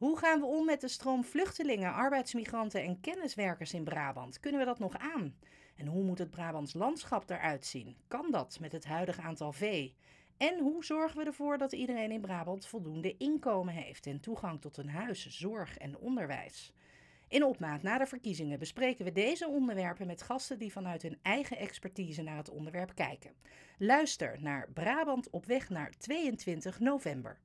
Hoe gaan we om met de stroom vluchtelingen, arbeidsmigranten en kenniswerkers in Brabant? Kunnen we dat nog aan? En hoe moet het Brabants landschap eruit zien? Kan dat met het huidige aantal vee? En hoe zorgen we ervoor dat iedereen in Brabant voldoende inkomen heeft en toegang tot een huis, zorg en onderwijs? In opmaat na de verkiezingen bespreken we deze onderwerpen met gasten die vanuit hun eigen expertise naar het onderwerp kijken. Luister naar Brabant op weg naar 22 november.